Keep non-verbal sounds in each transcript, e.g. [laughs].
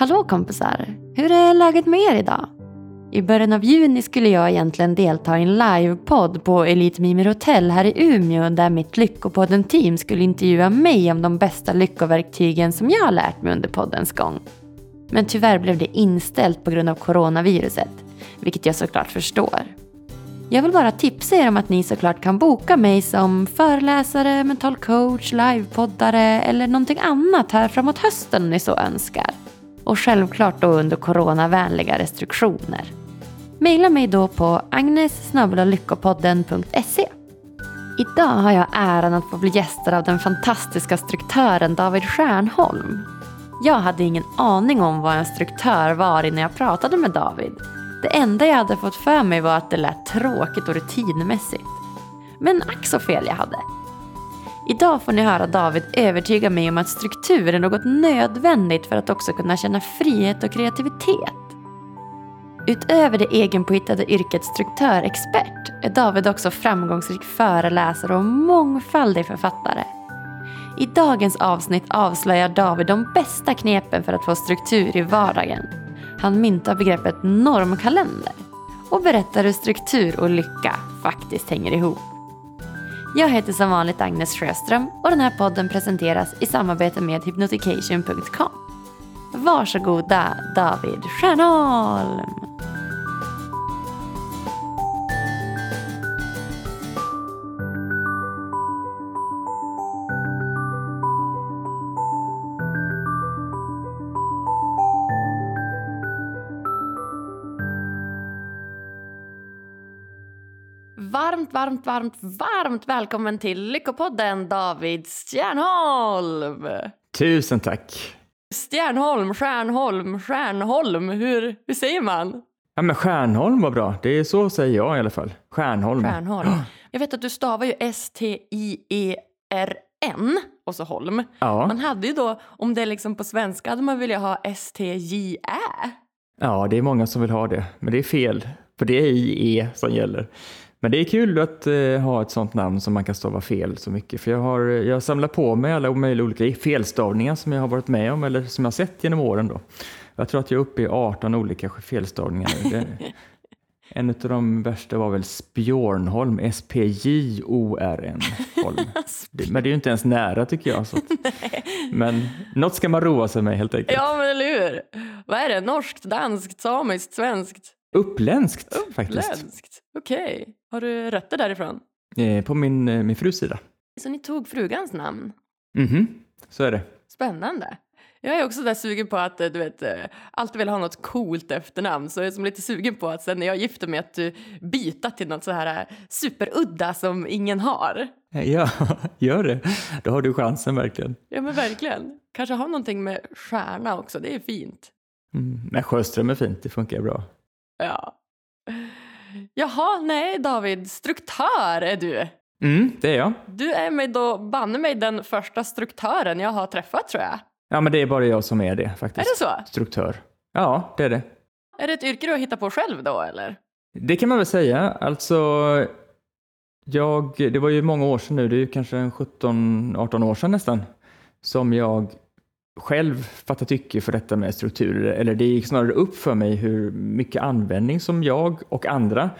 Hallå kompisar! Hur är läget med er idag? I början av juni skulle jag egentligen delta i en livepodd på Elite Mimer Hotel här i Umeå där mitt Lyckopodden-team skulle intervjua mig om de bästa lyckoverktygen som jag har lärt mig under poddens gång. Men tyvärr blev det inställt på grund av coronaviruset, vilket jag såklart förstår. Jag vill bara tipsa er om att ni såklart kan boka mig som föreläsare, mental coach, livepoddare eller någonting annat här framåt hösten om ni så önskar. Och självklart då under coronavänliga restriktioner. Maila mig då på agnes.lyckopodden.se Idag har jag äran att få bli gästad av den fantastiska struktören David Stjärnholm. Jag hade ingen aning om vad en struktör var innan jag pratade med David. Det enda jag hade fått för mig var att det lät tråkigt och rutinmässigt. Men ack så fel jag hade. Idag får ni höra David övertyga mig om att struktur är något nödvändigt för att också kunna känna frihet och kreativitet. Utöver det egenpåhittade yrket struktörexpert är David också framgångsrik föreläsare och mångfaldig författare. I dagens avsnitt avslöjar David de bästa knepen för att få struktur i vardagen. Han myntar begreppet normkalender och berättar hur struktur och lycka faktiskt hänger ihop. Jag heter som vanligt Agnes Sjöström och den här podden presenteras i samarbete med hypnotication.com. Varsågoda David Stjärnholm! Varmt, varmt, varmt, välkommen till Lyckopodden David Stjärnholm! Tusen tack! Stjärnholm, Stjärnholm, Stjärnholm, hur, hur säger man? Ja men Stjärnholm var bra, det är så säger jag i alla fall. Stjärnholm. Stjärnholm. Jag vet att du stavar ju S-T-I-E-R-N och så Holm. Ja. Man hade ju då, om det är liksom på svenska, hade man velat ha S-T-J-Ä. ja, det är många som vill ha det, men det är fel. För det är I-E som gäller. Men det är kul att eh, ha ett sånt namn som man kan stava fel så mycket. För jag har jag samlar på mig alla möjliga olika felstavningar som jag har varit med om eller som jag har sett genom åren. Då. Jag tror att jag är uppe i 18 olika felstavningar. Det, en av de värsta var väl Spjornholm, S-P-J-O-R-N. [laughs] Men det är ju inte ens nära tycker jag. Så att, [laughs] men något ska man roa sig med helt enkelt. Ja, men eller hur? Vad är det? Norskt, danskt, samiskt, svenskt? Uppländskt faktiskt. Okej. Har du rötter därifrån? Eh, på min, eh, min frus sida. Så ni tog frugans namn? Mhm, så är det. Spännande. Jag är också där sugen på att eh, du vet, eh, alltid vill ha något coolt efternamn. Så jag är som lite sugen på att sen när jag gifter mig att du byta till något så här eh, superudda som ingen har. Ja, [laughs] gör det. Då har du chansen verkligen. Ja men verkligen. Kanske ha någonting med stjärna också, det är fint. Mm. Men Sjöström är fint, det funkar bra. Ja. Jaha, nej David, struktör är du. Mm, det är jag. Du är mig då banne mig den första struktören jag har träffat tror jag. Ja, men det är bara jag som är det Är faktiskt. det så? Struktör. Ja, det är det. Är det ett yrke du har hittat på själv då eller? Det kan man väl säga. Alltså, jag, det var ju många år sedan nu, det är ju kanske en 17-18 år sedan nästan, som jag själv fatta tycke för detta med strukturer. Eller det gick snarare upp för mig hur mycket användning som jag och andra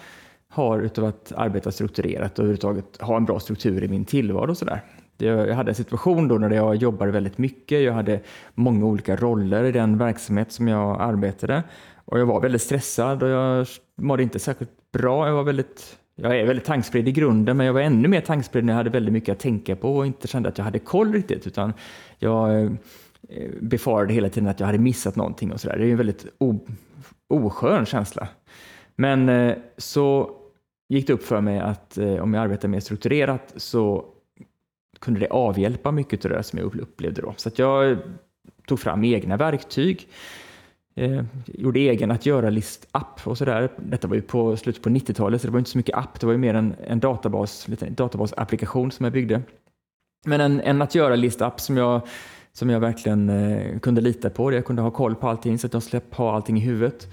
har utav att arbeta strukturerat och överhuvudtaget ha en bra struktur i min tillvaro och så där. Jag hade en situation då när jag jobbade väldigt mycket. Jag hade många olika roller i den verksamhet som jag arbetade och jag var väldigt stressad och jag mådde inte särskilt bra. Jag var väldigt jag är väldigt tankspridd i grunden, men jag var ännu mer tankspridd när jag hade väldigt mycket att tänka på och inte kände att jag hade koll riktigt, utan jag eh, Eh, befarade hela tiden att jag hade missat någonting och sådär. Det är ju en väldigt o, oskön känsla. Men eh, så gick det upp för mig att eh, om jag arbetar mer strukturerat så kunde det avhjälpa mycket av det som jag upplevde då. Så att jag tog fram egna verktyg, eh, gjorde egen att göra-list-app och sådär. Detta var ju på slutet på 90-talet så det var inte så mycket app, det var ju mer en, en databas, lite databasapplikation som jag byggde. Men en, en att göra-list-app som jag, som jag verkligen eh, kunde lita på, där jag kunde ha koll på allting så att jag slapp ha allting i huvudet.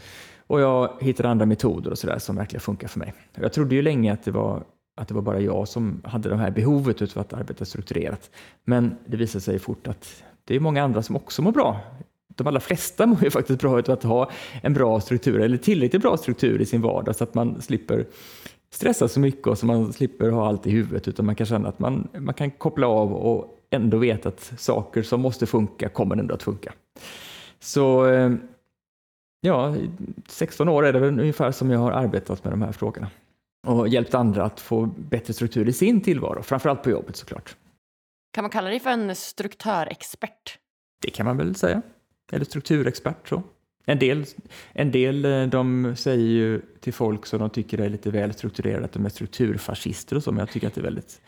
Och jag hittade andra metoder och sådär som verkligen funkar för mig. Jag trodde ju länge att det var att det var bara jag som hade det här behovet utav att arbeta strukturerat. Men det visade sig fort att det är många andra som också mår bra de allra flesta [laughs] mår ju faktiskt bra av att ha en bra struktur eller tillräckligt bra struktur i sin vardag så att man slipper stressa så mycket och så man slipper ha allt i huvudet utan man kan känna att man, man kan koppla av och ändå veta att saker som måste funka kommer ändå att funka. Så eh, ja, 16 år är det väl ungefär som jag har arbetat med de här frågorna och hjälpt andra att få bättre struktur i sin tillvaro, framförallt på jobbet såklart. Kan man kalla dig för en struktörexpert? Det kan man väl säga. Eller strukturexpert. Så. En del, en del eh, de säger ju till folk som de tycker är lite väl strukturerade att de är strukturfascister och så, men jag tycker att det är väldigt,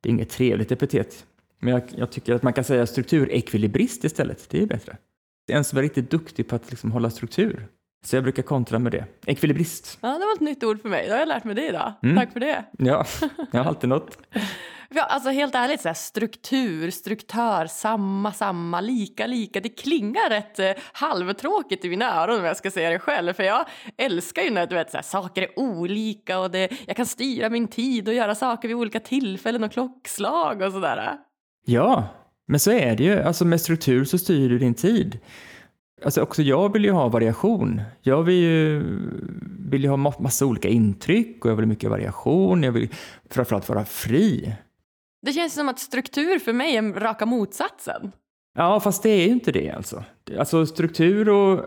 det är inget trevligt epitet. Men jag, jag tycker att man kan säga strukturekvilibrist istället, det är bättre. En som är riktigt duktig på att liksom hålla struktur. Så jag brukar kontra med det. Ekvilibrist. Ja, det var ett nytt ord för mig. Det har jag lärt mig det idag. Mm. Tack för det. Ja, [laughs] jag har alltid något. Ja, alltså helt ärligt, så här, struktur, struktör, samma, samma, lika, lika. Det klingar rätt eh, halvtråkigt i mina öron om jag ska säga det själv. För jag älskar ju när du vet, så här, saker är olika och det, jag kan styra min tid och göra saker vid olika tillfällen och klockslag och sådär. Ja, men så är det ju. Alltså med struktur så styr du din tid. Alltså också jag vill ju ha variation. Jag vill ju, vill ju ha massa olika intryck och jag vill ha mycket variation. Jag vill framförallt vara fri. Det känns som att struktur för mig är raka motsatsen. Ja, fast det är ju inte det alltså. Alltså struktur och,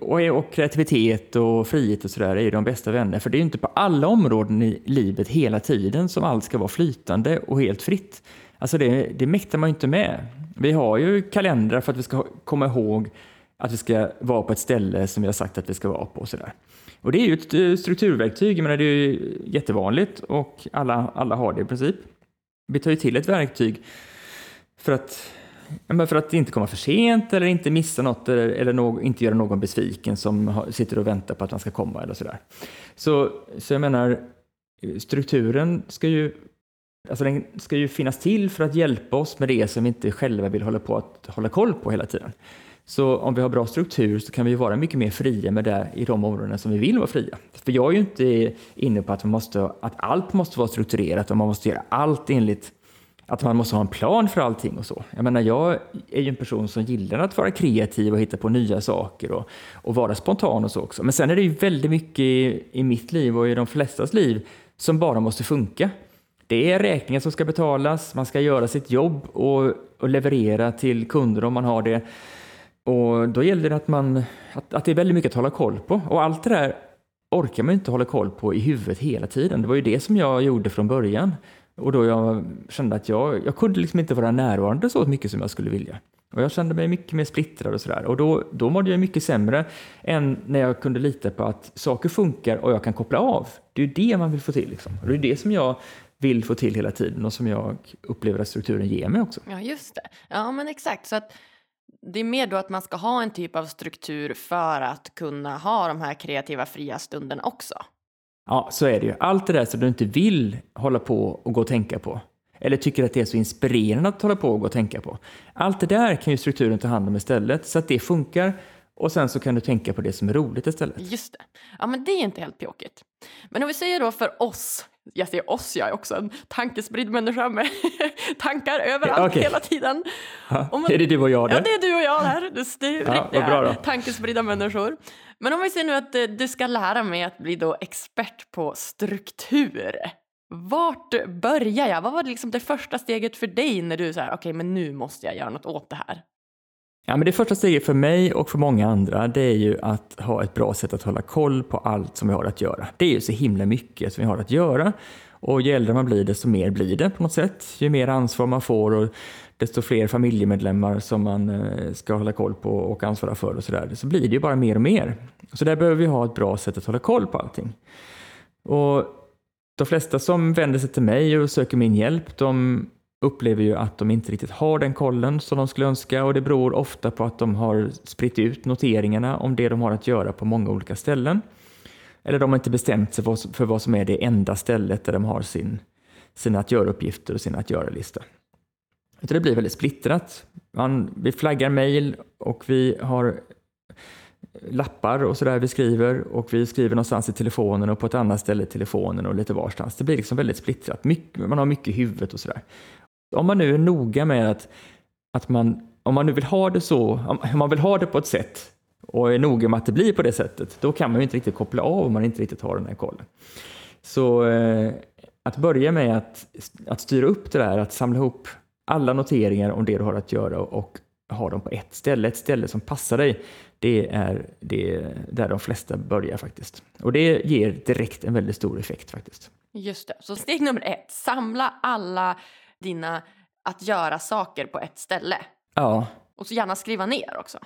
och, och kreativitet och frihet och sådär är ju de bästa vänner. För det är ju inte på alla områden i livet hela tiden som allt ska vara flytande och helt fritt. Alltså det, det mäktar man ju inte med. Vi har ju kalendrar för att vi ska komma ihåg att vi ska vara på ett ställe som vi har sagt att vi ska vara på. Och, sådär. och det är ju ett eh, strukturverktyg, men det är ju jättevanligt och alla, alla har det i princip. Vi tar ju till ett verktyg för att, för att inte komma för sent eller inte missa något eller, eller no, inte göra någon besviken som sitter och väntar på att man ska komma eller sådär. Så, så jag menar, strukturen ska ju Alltså den ska ju finnas till för att hjälpa oss med det som vi inte själva vill hålla på att hålla koll på hela tiden. Så om vi har bra struktur så kan vi vara mycket mer fria med det i de områden som vi vill vara fria. För jag är ju inte inne på att, man måste, att allt måste vara strukturerat och man måste göra allt enligt att man måste ha en plan för allting och så. Jag menar, jag är ju en person som gillar att vara kreativ och hitta på nya saker och, och vara spontan och så också. Men sen är det ju väldigt mycket i, i mitt liv och i de flestas liv som bara måste funka. Det är räkningar som ska betalas, man ska göra sitt jobb och, och leverera till kunder om man har det. Och då gäller det att, man, att, att det är väldigt mycket att hålla koll på. Och allt det där orkar man inte hålla koll på i huvudet hela tiden. Det var ju det som jag gjorde från början. Och då jag kände att jag, jag kunde liksom inte vara närvarande så mycket som jag skulle vilja. Och jag kände mig mycket mer splittrad och sådär. Och då, då mådde jag mycket sämre än när jag kunde lita på att saker funkar och jag kan koppla av. Det är ju det man vill få till. Liksom. Och det är det som jag vill få till hela tiden och som jag upplever att strukturen ger mig också. Ja, just det. Ja, men exakt. Så att det är mer då att man ska ha en typ av struktur för att kunna ha de här kreativa fria stunderna också. Ja, så är det ju. Allt det där som du inte vill hålla på och gå och tänka på, eller tycker att det är så inspirerande att hålla på och gå och tänka på. Allt det där kan ju strukturen ta hand om istället, så att det funkar och sen så kan du tänka på det som är roligt istället. Just det. Ja, men det är inte helt pjåkigt. Men om vi säger då för oss, jag säger oss, jag är också en tankespridd människa med [laughs] tankar överallt okay. hela tiden. Man, är det du och jag där? Ja, det är du och jag där. Det, är ja, riktiga [laughs] tankespridda människor. Men om vi säger nu att eh, du ska lära mig att bli då expert på struktur. Vart börjar jag? Vad var det, liksom det första steget för dig när du sa okej, okay, men nu måste jag göra något åt det här? Ja, men det första steget för mig och för många andra det är ju att ha ett bra sätt att hålla koll på allt som vi har att göra. Det är ju så himla mycket som vi har att göra och ju äldre man blir desto mer blir det på något sätt. Ju mer ansvar man får och desto fler familjemedlemmar som man eh, ska hålla koll på och ansvara för och sådär, så blir det ju bara mer och mer. Så där behöver vi ha ett bra sätt att hålla koll på allting. Och de flesta som vänder sig till mig och söker min hjälp, de upplever ju att de inte riktigt har den kollen som de skulle önska och det beror ofta på att de har spritt ut noteringarna om det de har att göra på många olika ställen. Eller de har inte bestämt sig för vad som är det enda stället där de har sin, sina att göra-uppgifter och sin att göra-lista. Det blir väldigt splittrat. Man, vi flaggar mejl och vi har lappar och sådär vi skriver och vi skriver någonstans i telefonen och på ett annat ställe i telefonen och lite varstans. Det blir liksom väldigt splittrat. Mycket, man har mycket i huvudet och sådär. Om man nu är noga med att, att man om man nu vill ha det så, om man vill ha det på ett sätt och är noga med att det blir på det sättet, då kan man ju inte riktigt koppla av om man inte riktigt har den här kollen. Så eh, att börja med att, att styra upp det där, att samla ihop alla noteringar om det du har att göra och ha dem på ett ställe, ett ställe som passar dig, det är det där de flesta börjar faktiskt. Och det ger direkt en väldigt stor effekt faktiskt. Just det. Så steg nummer ett, samla alla dina att göra saker på ett ställe. Ja. Och så gärna skriva ner också.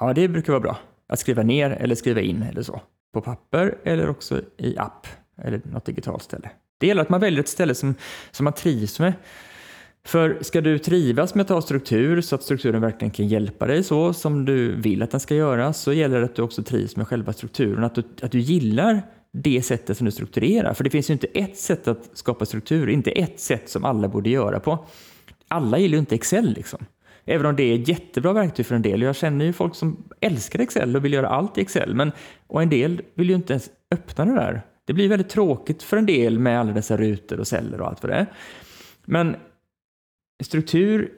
Ja, det brukar vara bra. Att skriva ner eller skriva in eller så. På papper eller också i app eller något digitalt ställe. Det gäller att man väljer ett ställe som, som man trivs med. För ska du trivas med att ha struktur så att strukturen verkligen kan hjälpa dig så som du vill att den ska göra så gäller det att du också trivs med själva strukturen, att du, att du gillar det sättet som du strukturerar. För det finns ju inte ett sätt att skapa struktur, inte ett sätt som alla borde göra på. Alla gillar ju inte Excel liksom. Även om det är ett jättebra verktyg för en del. Jag känner ju folk som älskar Excel och vill göra allt i Excel. Men, och en del vill ju inte ens öppna det där. Det blir väldigt tråkigt för en del med alla dessa rutor och celler och allt vad det är. Men struktur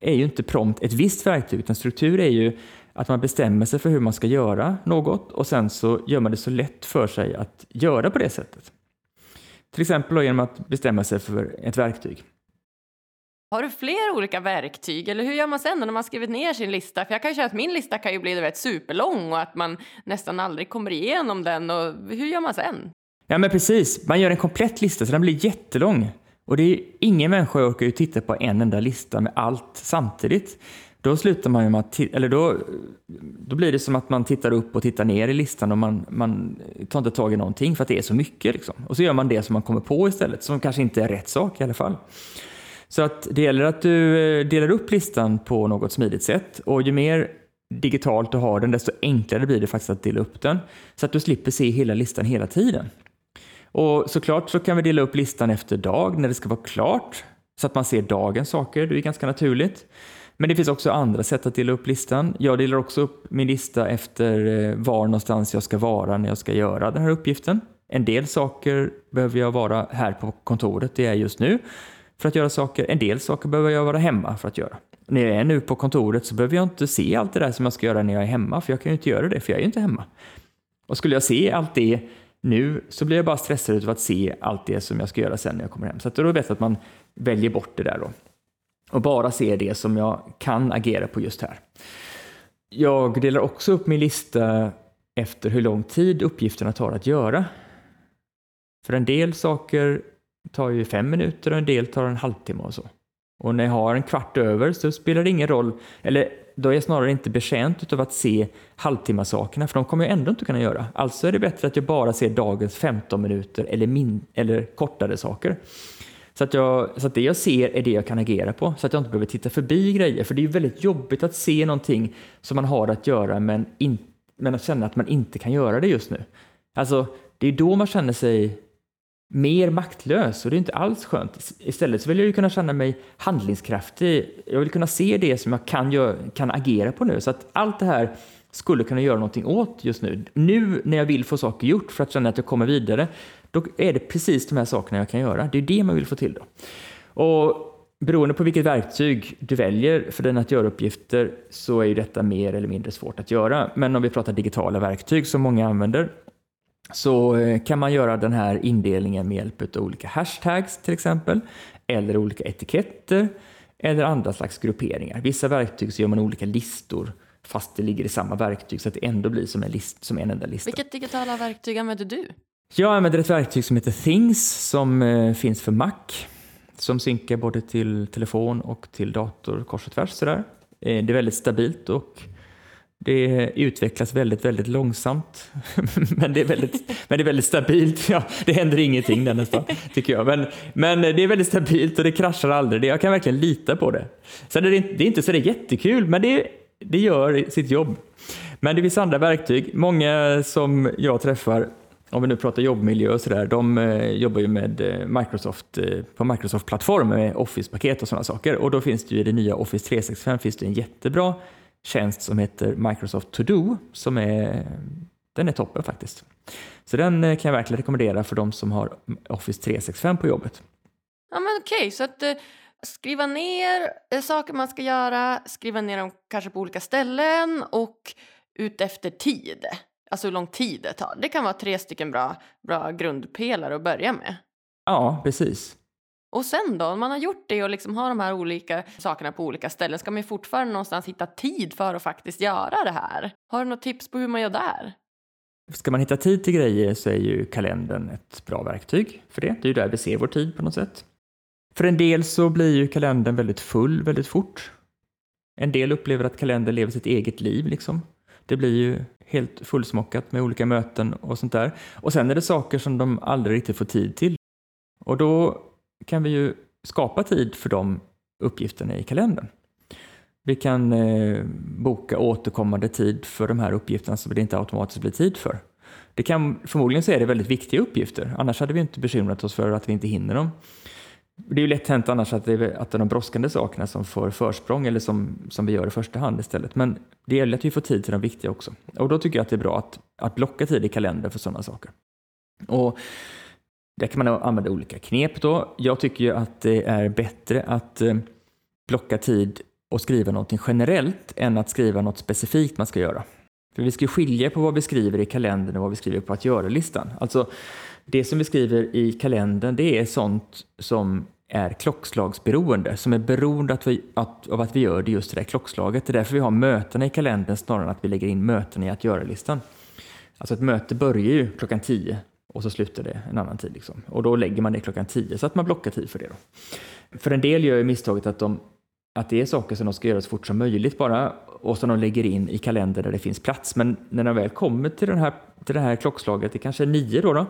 är ju inte prompt ett visst verktyg, utan struktur är ju att man bestämmer sig för hur man ska göra något och sen så gör man det så lätt för sig att göra på det sättet. Till exempel genom att bestämma sig för ett verktyg. Har du fler olika verktyg eller hur gör man sen när man skrivit ner sin lista? För jag kan ju känna att min lista kan ju bli vet, superlång och att man nästan aldrig kommer igenom den. Och hur gör man sen? Ja men precis, man gör en komplett lista så den blir jättelång. Och det är ingen människa orkar ju titta på en enda lista med allt samtidigt. Då slutar man ju med att, eller då, då blir det som att man tittar upp och tittar ner i listan och man, man tar inte tag i någonting för att det är så mycket. Liksom. Och så gör man det som man kommer på istället, som kanske inte är rätt sak i alla fall. Så att det gäller att du eh, delar upp listan på något smidigt sätt och ju mer digitalt du har den, desto enklare blir det faktiskt att dela upp den. Så att du slipper se hela listan hela tiden. Och såklart så kan vi dela upp listan efter dag när det ska vara klart, så att man ser dagens saker, det är ganska naturligt. Men det finns också andra sätt att dela upp listan. Jag delar också upp min lista efter eh, var någonstans jag ska vara när jag ska göra den här uppgiften. En del saker behöver jag vara här på kontoret, det är just nu, för att göra saker. En del saker behöver jag vara hemma för att göra. När jag är nu på kontoret så behöver jag inte se allt det där som jag ska göra när jag är hemma, för jag kan ju inte göra det, för jag är ju inte hemma. Och skulle jag se allt det nu så blir jag bara stressad av att se allt det som jag ska göra sen när jag kommer hem. Så då är det bättre att man väljer bort det där då. Och bara ser det som jag kan agera på just här. Jag delar också upp min lista efter hur lång tid uppgifterna tar att göra. För en del saker tar ju fem minuter och en del tar en halvtimme och så. Och när jag har en kvart över så spelar det ingen roll, eller då är jag snarare inte betjänt av att se halvtimmasakerna, för de kommer jag ändå inte kunna göra. Alltså är det bättre att jag bara ser dagens 15 minuter eller, min, eller kortare saker. Så att, jag, så att det jag ser är det jag kan agera på, så att jag inte behöver titta förbi grejer. För det är ju väldigt jobbigt att se någonting som man har att göra, men, in, men att känna att man inte kan göra det just nu. Alltså, det är då man känner sig mer maktlös och det är inte alls skönt. Istället så vill jag ju kunna känna mig handlingskraftig. Jag vill kunna se det som jag kan, gör, kan agera på nu. Så att allt det här skulle kunna göra någonting åt just nu. Nu när jag vill få saker gjort för att känna att jag kommer vidare, då är det precis de här sakerna jag kan göra. Det är det man vill få till då. Och beroende på vilket verktyg du väljer för dina att göra-uppgifter så är ju detta mer eller mindre svårt att göra. Men om vi pratar digitala verktyg som många använder så eh, kan man göra den här indelningen med hjälp av olika hashtags till exempel, eller olika etiketter, eller andra slags grupperingar. Vissa verktyg så gör man olika listor fast det ligger i samma verktyg så att det ändå blir som en, list, som en enda lista. Vilket digitala verktyg använder du? Jag använder ett verktyg som heter Things som eh, finns för Mac som synkar både till telefon och till dator kors och tvärs. Sådär. Eh, det är väldigt stabilt och det utvecklas väldigt, väldigt långsamt, [laughs] men, det är väldigt, men det är väldigt stabilt. Ja, det händer ingenting där nästan, tycker jag. Men, men det är väldigt stabilt och det kraschar aldrig. Jag kan verkligen lita på det. Sen är det, det är inte så det är jättekul, men det, det gör sitt jobb. Men det finns andra verktyg. Många som jag träffar, om vi nu pratar jobbmiljö och sådär, de eh, jobbar ju med eh, Microsoft eh, på Microsoft-plattform med Office-paket och sådana saker. Och då finns det ju i det nya Office 365 finns det en jättebra tjänst som heter Microsoft To Do som är, den är toppen faktiskt. Så den eh, kan jag verkligen rekommendera för de som har Office 365 på jobbet. Ja men okej, okay, så att eh, skriva ner eh, saker man ska göra, skriva ner dem kanske på olika ställen och ut efter tid. Alltså hur lång tid det tar. Det kan vara tre stycken bra, bra grundpelare att börja med. Ja, precis. Och sen då, om man har gjort det och liksom har de här olika sakerna på olika ställen ska man ju fortfarande någonstans hitta tid för att faktiskt göra det här. Har du något tips på hur man gör där? Ska man hitta tid till grejer så är ju kalendern ett bra verktyg för det. Det är ju där vi ser vår tid på något sätt. För en del så blir ju kalendern väldigt full väldigt fort. En del upplever att kalendern lever sitt eget liv liksom. Det blir ju helt fullsmockat med olika möten och sånt där. Och sen är det saker som de aldrig riktigt får tid till. Och då kan vi ju skapa tid för de uppgifterna i kalendern. Vi kan eh, boka återkommande tid för de här uppgifterna som det inte automatiskt blir tid för. Det kan, förmodligen så är det väldigt viktiga uppgifter, annars hade vi inte bekymrat oss för att vi inte hinner dem. Det är ju lätt hänt annars att det, är, att det är de brådskande sakerna som får försprång eller som, som vi gör i första hand istället. Men det gäller att vi får tid till de viktiga också. Och då tycker jag att det är bra att, att blocka tid i kalendern för sådana saker. Och där kan man använda olika knep då. Jag tycker ju att det är bättre att eh, blocka tid och skriva någonting generellt än att skriva något specifikt man ska göra. För vi ska skilja på vad vi skriver i kalendern och vad vi skriver på att göra-listan. Alltså, det som vi skriver i kalendern det är sånt som är klockslagsberoende, som är beroende att vi, att, av att vi gör det just i det där klockslaget. Det är därför vi har mötena i kalendern snarare än att vi lägger in möten i att göra-listan. Alltså ett möte börjar ju klockan 10 och så slutar det en annan tid. Liksom. Och då lägger man det klockan 10 så att man blockar tid för det. Då. För en del gör ju misstaget att, de, att det är saker som de ska göra så fort som möjligt bara och som de lägger in i kalendern där det finns plats. Men när de väl kommer till, den här, till det här klockslaget, det kanske är nio då, då,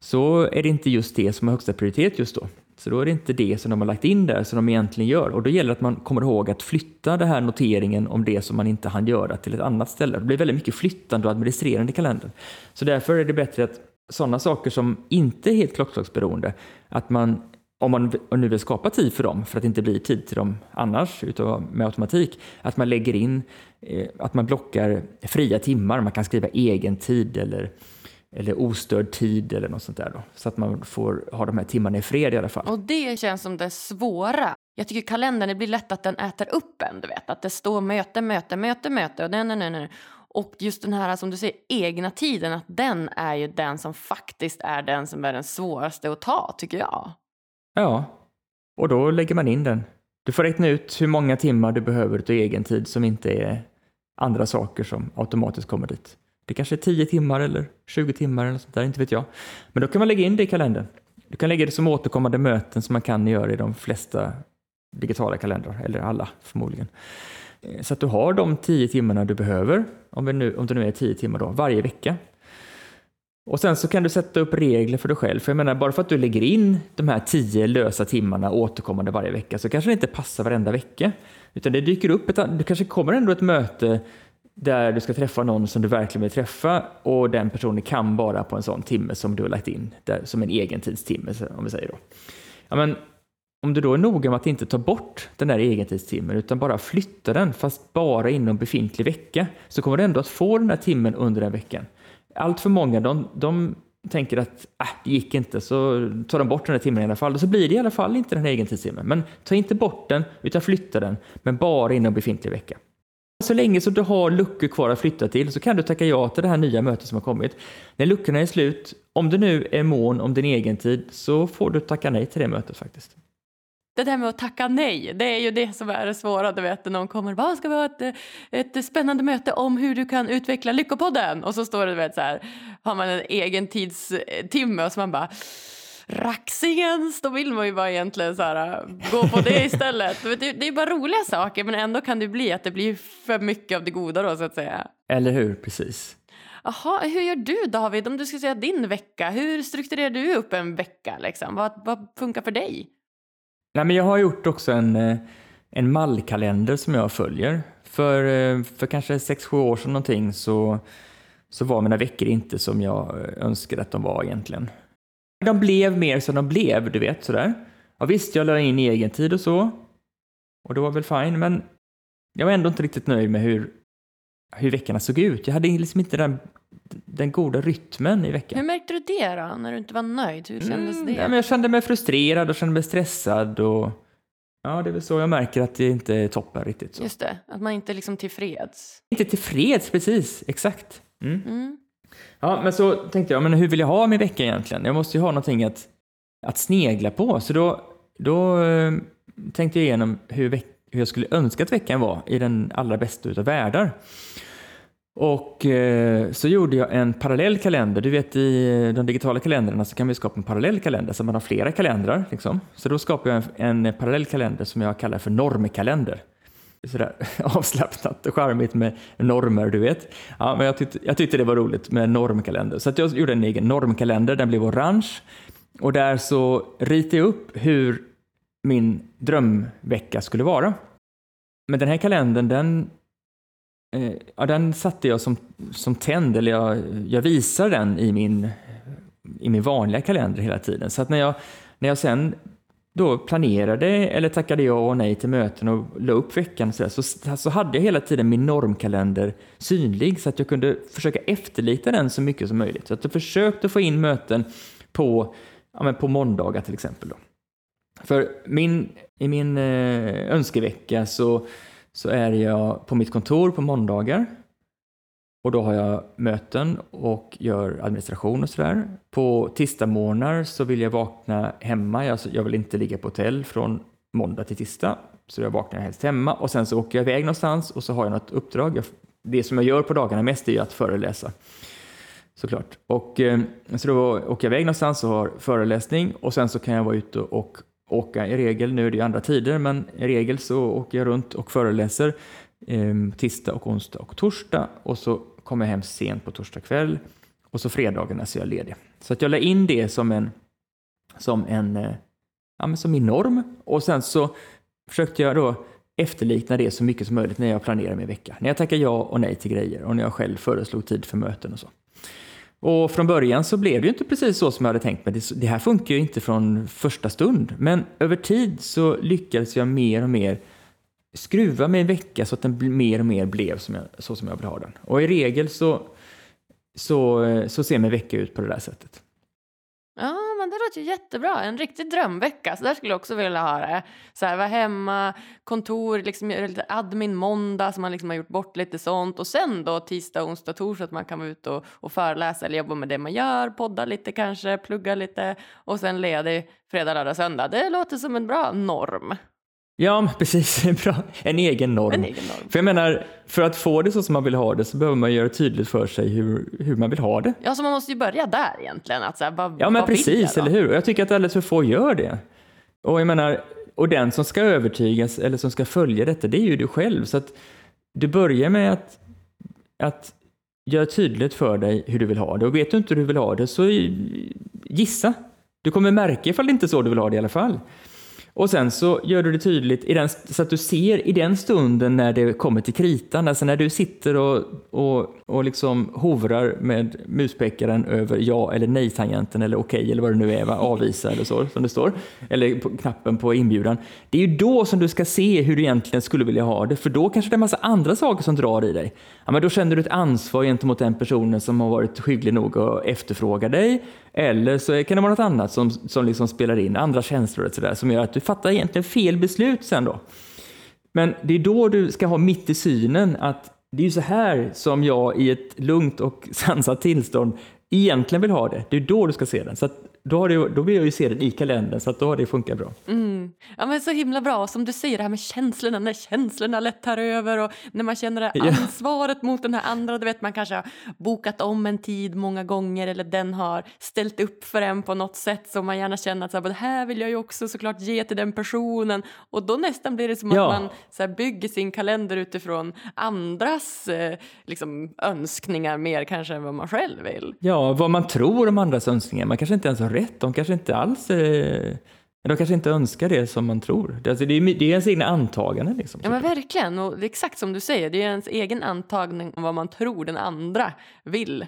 så är det inte just det som har högsta prioritet just då. Så då är det inte det som de har lagt in där som de egentligen gör. Och då gäller det att man kommer ihåg att flytta den här noteringen om det som man inte hann göra till ett annat ställe. Det blir väldigt mycket flyttande och administrerande i kalendern. Så därför är det bättre att sådana saker som inte är helt klockslagsberoende, att man om man nu vill skapa tid för dem, för att det inte blir tid till dem annars utav, med automatik, att man lägger in, eh, att man blockar fria timmar, man kan skriva egen tid eller, eller ostörd tid eller något sånt där då, så att man får ha de här timmarna i fred i alla fall. Och det känns som det svåra. Jag tycker kalendern, det blir lätt att den äter upp en, du vet, att det står möte, möte, möte, möte och nej, nej, nej, nej. Och just den här som du säger, egna tiden, att den är ju den som faktiskt är den som är den svåraste att ta, tycker jag. Ja, och då lägger man in den. Du får räkna ut hur många timmar du behöver av egen tid som inte är andra saker som automatiskt kommer dit. Det kanske är 10 timmar eller 20 timmar eller sånt där, inte vet jag. Men då kan man lägga in det i kalendern. Du kan lägga det som återkommande möten som man kan göra i de flesta digitala kalendrar, eller alla förmodligen. Eh, så att du har de 10 timmarna du behöver, om, nu, om det nu är 10 timmar då, varje vecka. Och sen så kan du sätta upp regler för dig själv. För jag menar, bara för att du lägger in de här tio lösa timmarna återkommande varje vecka så kanske det inte passar varenda vecka. Utan det dyker upp ett, det kanske kommer ändå ett möte där du ska träffa någon som du verkligen vill träffa och den personen kan bara på en sån timme som du har lagt in, där, som en egentidstimme om vi säger då. Ja, men om du då är noga med att inte ta bort den där egentidstimmen utan bara flytta den fast bara inom befintlig vecka så kommer du ändå att få den här timmen under den veckan allt för många de, de tänker att äh, det gick inte, så tar de bort den där timmen i alla fall. Och så blir det i alla fall inte den här egentidstimmen. Men ta inte bort den, utan flytta den, men bara inom befintlig vecka. Så länge som du har luckor kvar att flytta till så kan du tacka ja till det här nya mötet som har kommit. När luckorna är slut, om du nu är mån om din egen tid, så får du tacka nej till det mötet faktiskt det där med att tacka nej, det är ju det som är det svåra. Du vet, någon kommer vad ska vi ha ett, ett spännande möte om hur du kan utveckla Lyckopodden? Och så står det, du vet, så här, har man en egen tidstimme och så man bara Raxingens, då vill man ju bara egentligen så här, gå på det [laughs] istället. det är bara roliga saker men ändå kan det bli att det blir för mycket av det goda då så att säga. Eller hur, precis. Jaha, hur gör du David om du ska säga din vecka? Hur strukturerar du upp en vecka liksom? Vad, vad funkar för dig? Nej, men jag har gjort också en, eh, en mallkalender som jag följer. För, eh, för kanske 6-7 år sedan någonting så, så var mina veckor inte som jag eh, önskade att de var egentligen. De blev mer som de blev, du vet sådär. Ja, visst, jag la in egen tid och så. Och det var väl fine, men jag var ändå inte riktigt nöjd med hur, hur veckorna såg ut. Jag hade liksom inte den, den goda rytmen i veckan. Hur märkte du det då, när du inte var nöjd? Hur kändes mm, det? Ja, men jag kände mig frustrerad och kände mig stressad och Ja, det är väl så jag märker att det inte är toppen riktigt. Så. Just det, att man inte är liksom tillfreds. Inte tillfreds, precis. Exakt. Mm. Mm. Ja, men så tänkte jag, men hur vill jag ha min vecka egentligen? Jag måste ju ha någonting att, att snegla på. Så då, då eh, tänkte jag igenom hur, veck, hur jag skulle önska att veckan var i den allra bästa utav världar. Och eh, så gjorde jag en parallell kalender. Du vet i eh, de digitala kalendrarna så kan vi skapa en parallell kalender så man har flera kalendrar. Liksom. Så då skapade jag en, en eh, parallell kalender som jag kallar för normkalender. Sådär [laughs] avslappnat och charmigt med normer, du vet. Ja, men jag, tyckte, jag tyckte det var roligt med normkalender. Så att jag gjorde en egen normkalender, den blev orange. Och där så ritade jag upp hur min drömvecka skulle vara. Men den här kalendern, den Eh, ja, den satte jag som, som tänd, eller jag, jag visar den i min, i min vanliga kalender hela tiden. Så att när jag, när jag sen då planerade eller tackade ja och nej till möten och la upp veckan så, där, så, så hade jag hela tiden min normkalender synlig så att jag kunde försöka efterlita den så mycket som möjligt. Så att jag försökte få in möten på, ja, men på måndagar till exempel. Då. För min, i min eh, önskevecka så så är jag på mitt kontor på måndagar och då har jag möten och gör administration och sådär. På tisdagsmorgnar så vill jag vakna hemma. Jag, alltså, jag vill inte ligga på hotell från måndag till tisdag. Så jag vaknar helst hemma och sen så åker jag iväg någonstans och så har jag något uppdrag. Det som jag gör på dagarna mest är ju att föreläsa. Såklart. Och, eh, så då åker jag iväg någonstans och har föreläsning och sen så kan jag vara ute och åka i regel, nu är det ju andra tider, men i regel så åker jag runt och föreläser eh, tisdag och onsdag och torsdag och så kommer jag hem sent på torsdag kväll och så fredagarna så är jag ledig. Så att jag la in det som en, som en, eh, ja men som min norm och sen så försökte jag då efterlikna det så mycket som möjligt när jag planerar min vecka. När jag tackar ja och nej till grejer och när jag själv föreslog tid för möten och så. Och från början så blev det ju inte precis så som jag hade tänkt mig. Det här funkar ju inte från första stund. Men över tid så lyckades jag mer och mer skruva mig en vecka så att den mer och mer blev som jag, så som jag vill ha den. Och i regel så, så, eh, så ser min vecka ut på det där sättet. Ja, men det låter ju jättebra. En riktig drömvecka. Så där skulle jag också vilja ha det. Så här, vara hemma, kontor, liksom lite admin måndag så man liksom har gjort bort lite sånt. Och sen då tisdag, onsdag, torsdag att man kan vara ute och, och föreläsa eller jobba med det man gör, podda lite kanske, plugga lite och sen ledig fredag, lördag, söndag. Det låter som en bra norm. Ja, precis. [laughs] En, bra, en, egen norm. en egen norm. För jag menar, för att få det så som man vill ha det så behöver man göra tydligt för sig hur, hur man vill ha det. Ja, så man måste ju börja där egentligen. Att så här, vad, ja, men vad precis, eller hur? Jag tycker att alldeles för få gör det. Och jag menar, och den som ska övertygas eller som ska följa detta, det är ju du själv. Så att du börjar med att, att göra tydligt för dig hur du vill ha det. Och vet du inte hur du vill ha det, så gissa. Du kommer märka ifall det inte är så du vill ha det i alla fall. Och sen så gör du det tydligt i den, så att du ser i den stunden när det kommer till kritan, alltså när du sitter och, och, och liksom hovrar med muspekaren över ja eller nej-tangenten eller okej okay, eller vad det nu är, va? avvisa eller så som det står, eller på knappen på inbjudan. Det är ju då som du ska se hur du egentligen skulle vilja ha det, för då kanske det är en massa andra saker som drar i dig. Ja, men då känner du ett ansvar gentemot den personen som har varit hygglig nog att efterfråga dig, eller så kan det vara något annat som, som liksom spelar in, andra känslor och sådär, som gör att du fattar egentligen fel beslut sen då. Men det är då du ska ha mitt i synen att det är ju så här som jag i ett lugnt och [laughs] sansat tillstånd egentligen vill ha det. Det är då du ska se den. Så då, har det, då vill jag ju se den i kalendern så att då har det funkat bra. Mm. Ja men så himla bra, som du säger det här med känslorna, när känslorna lätt tar över och när man känner det ansvaret ja. mot den här andra, du vet man kanske har bokat om en tid många gånger eller den har ställt upp för en på något sätt så man gärna känner att så här, det här vill jag ju också såklart ge till den personen och då nästan blir det som ja. att man så här, bygger sin kalender utifrån andras eh, liksom, önskningar mer kanske än vad man själv vill. Ja, vad man tror om andras önskningar, man kanske inte ens har rätt. De kanske inte alls eh, de kanske inte önskar det som man tror. Det, alltså, det, är, det är ens egna antaganden. Liksom, ja, men verkligen. Och det är exakt som du säger. Det är ens egen antagning om vad man tror den andra vill.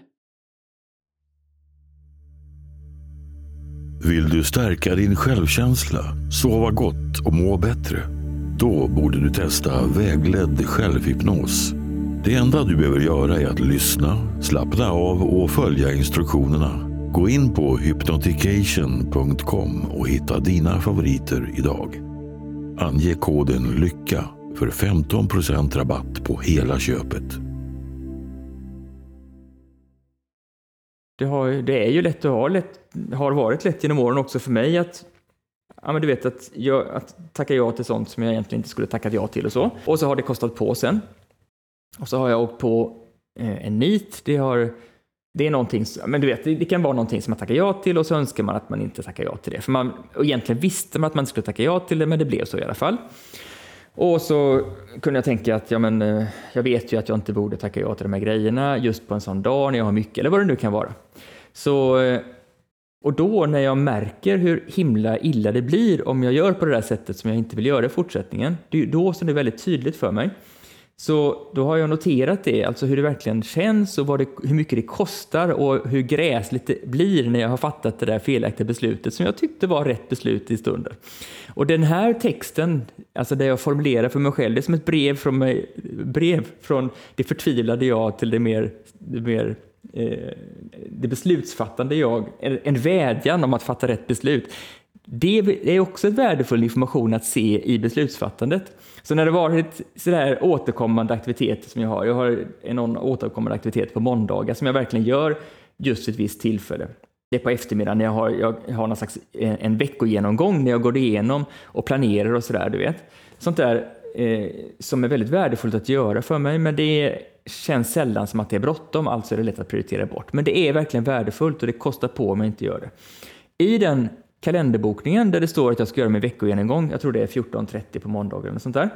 Vill du stärka din självkänsla, sova gott och må bättre? Då borde du testa vägledd självhypnos. Det enda du behöver göra är att lyssna, slappna av och följa instruktionerna. Gå in på hypnotication.com och hitta dina favoriter idag. Ange koden LYCKA för 15% rabatt på hela köpet. Det, har, det är ju lätt att ha, lätt, har varit lätt genom åren också för mig att Ja, men du vet att, jag, att tacka ja till sånt som jag egentligen inte skulle tackat ja till och så. Och så har det kostat på sen. Och så har jag åkt på eh, en nit. Det, har, det är någonting, men du vet, det, kan vara någonting som man tackar ja till och så önskar man att man inte tackar ja till det. För man, och egentligen visste man att man inte skulle tacka ja till det, men det blev så i alla fall. Och så kunde jag tänka att ja, men, eh, jag vet ju att jag inte borde tacka ja till de här grejerna just på en sån dag när jag har mycket, eller vad det nu kan vara. Så, eh, och då när jag märker hur himla illa det blir om jag gör på det där sättet som jag inte vill göra i fortsättningen, det är då som det är väldigt tydligt för mig. Så då har jag noterat det, alltså hur det verkligen känns och det, hur mycket det kostar och hur gräsligt det blir när jag har fattat det där felaktiga beslutet som jag tyckte var rätt beslut i stunden. Och den här texten, alltså det jag formulerar för mig själv, det är som ett brev från, mig, brev från det förtvivlade jag till det mer, det mer eh, det beslutsfattande jag, en vädjan om att fatta rätt beslut. Det är också värdefull information att se i beslutsfattandet. Så när det varit sådär återkommande aktiviteter som jag har, jag har en återkommande aktivitet på måndagar som jag verkligen gör just vid ett visst tillfälle. Det är på eftermiddagen när jag har, jag har någon slags en, en veckogenomgång när jag går igenom och planerar och sådär, du vet. Sånt där eh, som är väldigt värdefullt att göra för mig, men det känns sällan som att det är bråttom, alltså är det lätt att prioritera bort. Men det är verkligen värdefullt och det kostar på om jag inte gör det. I den kalenderbokningen där det står att jag ska göra min veckogenomgång, jag tror det är 14.30 på måndagar eller sånt där.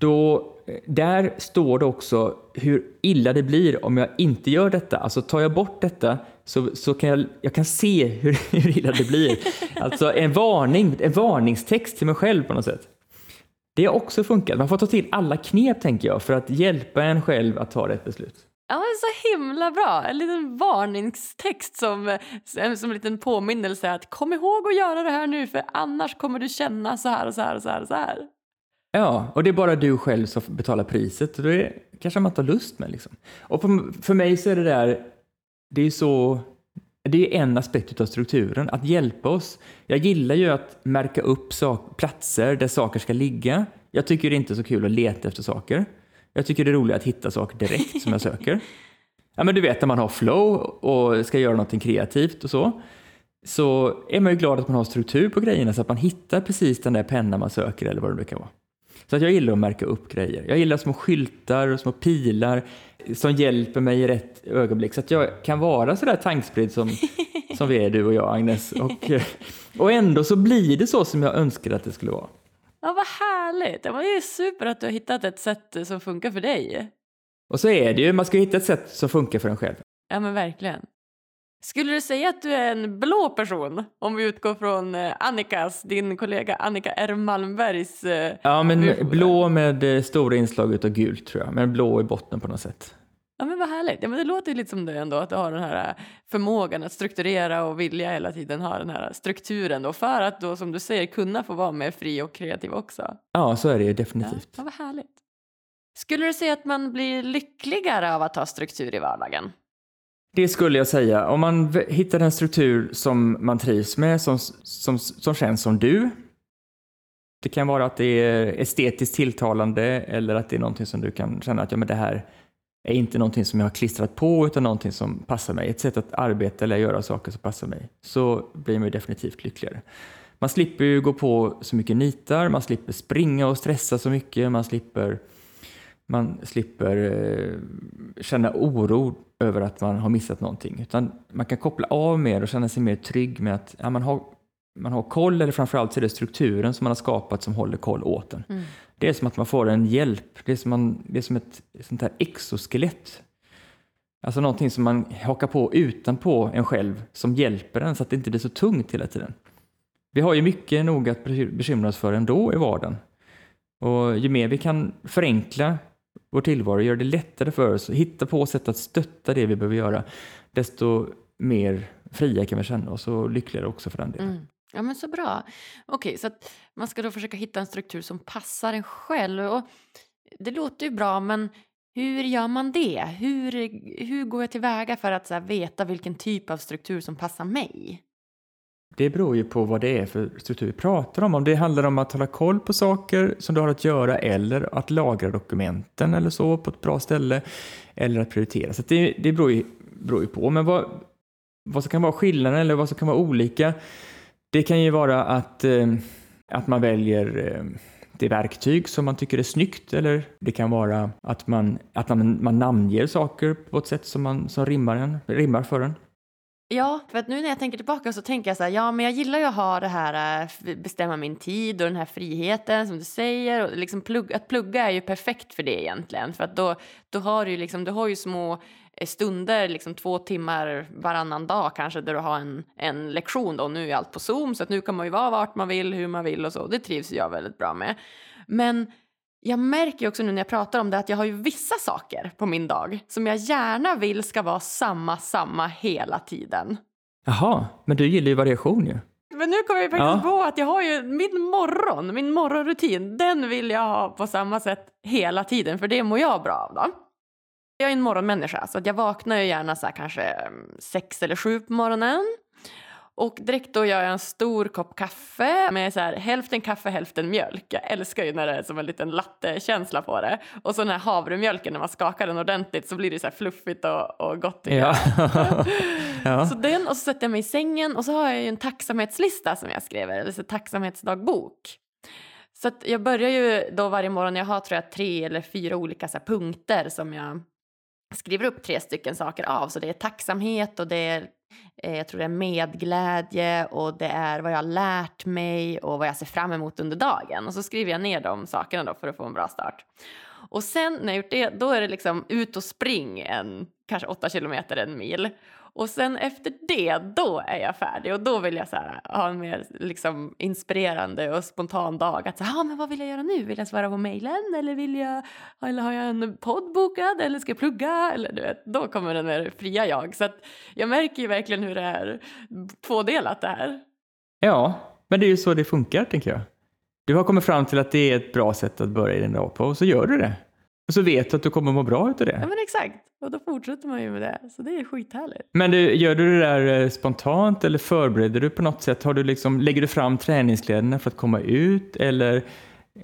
Då, eh, där står det också hur illa det blir om jag inte gör detta. Alltså tar jag bort detta så, så kan jag, jag kan se hur, [laughs] hur illa det blir. Alltså en varning, en varningstext till mig själv på något sätt. Det har också funkat. Man får ta till alla knep tänker jag för att hjälpa en själv att ta rätt beslut. Ja, men så himla bra. En liten varningstext som, som en liten påminnelse att kom ihåg att göra det här nu för annars kommer du känna så här och så här och så här. Och så här. Ja, och det är bara du själv som betalar priset och det kanske man inte har lust med. Liksom. Och för mig så är det där, det är så, det är en aspekt av strukturen, att hjälpa oss. Jag gillar ju att märka upp sak, platser där saker ska ligga. Jag tycker det är inte är så kul att leta efter saker. Jag tycker det är roligt att hitta saker direkt som jag söker. [laughs] Ja, men du vet när man har flow och ska göra någonting kreativt och så, så är man ju glad att man har struktur på grejerna så att man hittar precis den där pennan man söker eller vad det nu kan vara. Så att jag gillar att märka upp grejer. Jag gillar små skyltar och små pilar som hjälper mig i rätt ögonblick så att jag kan vara så där tankspridd som, som vi är du och jag Agnes. Och, [laughs] och ändå så blir det så som jag önskar att det skulle vara. Ja, vad härligt. Det var ju super att du har hittat ett sätt som funkar för dig. Och så är det ju, man ska hitta ett sätt som funkar för en själv. Ja, men verkligen. Skulle du säga att du är en blå person om vi utgår från eh, Annikas, din kollega Annika R Malmbergs eh, Ja, men blå med eh, stora inslag av gult tror jag, men blå i botten på något sätt. Ja men vad härligt. Ja, men det låter lite som du ändå, att du har den här förmågan att strukturera och vilja hela tiden ha den här strukturen då för att då som du säger kunna få vara mer fri och kreativ också. Ja, så är det ju definitivt. Ja, vad härligt. Skulle du säga att man blir lyckligare av att ha struktur i vardagen? Det skulle jag säga. Om man hittar en struktur som man trivs med, som, som, som känns som du. Det kan vara att det är estetiskt tilltalande eller att det är någonting som du kan känna att ja, men det här är inte någonting som jag har klistrat på utan någonting som passar mig. Ett sätt att arbeta eller göra saker som passar mig. Så blir man ju definitivt lyckligare. Man slipper ju gå på så mycket nitar, man slipper springa och stressa så mycket, man slipper, man slipper eh, känna oro över att man har missat någonting. Utan man kan koppla av mer och känna sig mer trygg med att ja, man, har, man har koll, eller framförallt så är det strukturen som man har skapat som håller koll åt en. Mm. Det är som att man får en hjälp. Det är som, man, det är som ett sånt här exoskelett. Alltså någonting som man hakar på utanpå en själv som hjälper en så att det inte blir så tungt hela tiden. Vi har ju mycket nog att bekymra oss för ändå i vardagen. Och ju mer vi kan förenkla vår tillvaro, göra det lättare för oss, hitta på sätt att stötta det vi behöver göra, desto mer fria kan vi känna oss och lyckligare också för den delen. Mm. Ja, men så bra. Okej, så att man ska då försöka hitta en struktur som passar en själv. Och det låter ju bra, men hur gör man det? Hur, hur går jag tillväga för att så här, veta vilken typ av struktur som passar mig? Det beror ju på vad det är för struktur vi pratar om. Om det handlar om att hålla koll på saker som du har att göra eller att lagra dokumenten eller så på ett bra ställe eller att prioritera. Så det, det beror, ju, beror ju på. Men vad, vad som kan vara skillnaden eller vad som kan vara olika, det kan ju vara att, eh, att man väljer eh, det verktyg som man tycker är snyggt eller det kan vara att man, att man, man namnger saker på ett sätt som, man, som rimmar, en, rimmar för en. Ja, för att nu när jag tänker tillbaka så tänker jag så här, ja men jag gillar ju att ha det här, eh, bestämma min tid och den här friheten som du säger. Och liksom plugg, att plugga är ju perfekt för det egentligen, för att då, då har du ju liksom, du har ju små stunder, liksom två timmar varannan dag kanske, där du har en, en lektion då. Nu är allt på Zoom, så att nu kan man ju vara vart man vill, hur man vill och så. Det trivs jag väldigt bra med. Men jag märker också nu när jag pratar om det att jag har ju vissa saker på min dag som jag gärna vill ska vara samma, samma hela tiden. Jaha, men du gillar ju variation ju. Men nu kommer jag faktiskt ja. på att jag har ju min morgon, min morgonrutin, den vill jag ha på samma sätt hela tiden för det mår jag bra av då. Jag är en morgonmänniska så att jag vaknar ju gärna så kanske mm, sex eller sju på morgonen. Och direkt då gör jag en stor kopp kaffe med så här, hälften kaffe, hälften mjölk. Jag älskar ju när det är som en liten latte-känsla på det. Och så den här havremjölken, när man skakar den ordentligt så blir det så fluffigt och, och gott. Ja. [laughs] ja. Så den, och så sätter jag mig i sängen och så har jag ju en tacksamhetslista som jag skriver, eller så tacksamhetsdagbok. Så jag börjar ju då varje morgon, jag har tror jag tre eller fyra olika så punkter som jag skriver upp tre stycken saker av. Så det är tacksamhet och det är Eh, jag tror det är medglädje och det är vad jag har lärt mig och vad jag ser fram emot under dagen. Och så skriver jag ner de sakerna då för att få en bra start. Och sen när jag gjort det, då är det liksom ut och spring en, kanske åtta kilometer, en mil. Och sen efter det, då är jag färdig och då vill jag så här, ha en mer liksom, inspirerande och spontan dag. Att så här, ah, men vad vill jag göra nu? Vill jag svara på mejlen eller vill jag, eller har jag en podd bokad eller ska jag plugga? Eller du vet, då kommer den mer fria jag. Så att jag märker ju verkligen hur det är tvådelat det här. Ja, men det är ju så det funkar tänker jag. Du har kommit fram till att det är ett bra sätt att börja din dag på och så gör du det. Och så vet du att du kommer må bra utav det. Ja men exakt. Och då fortsätter man ju med det. Så det är skithärligt. Men du, gör du det där eh, spontant eller förbereder du på något sätt? Har du liksom, lägger du fram träningskläderna för att komma ut eller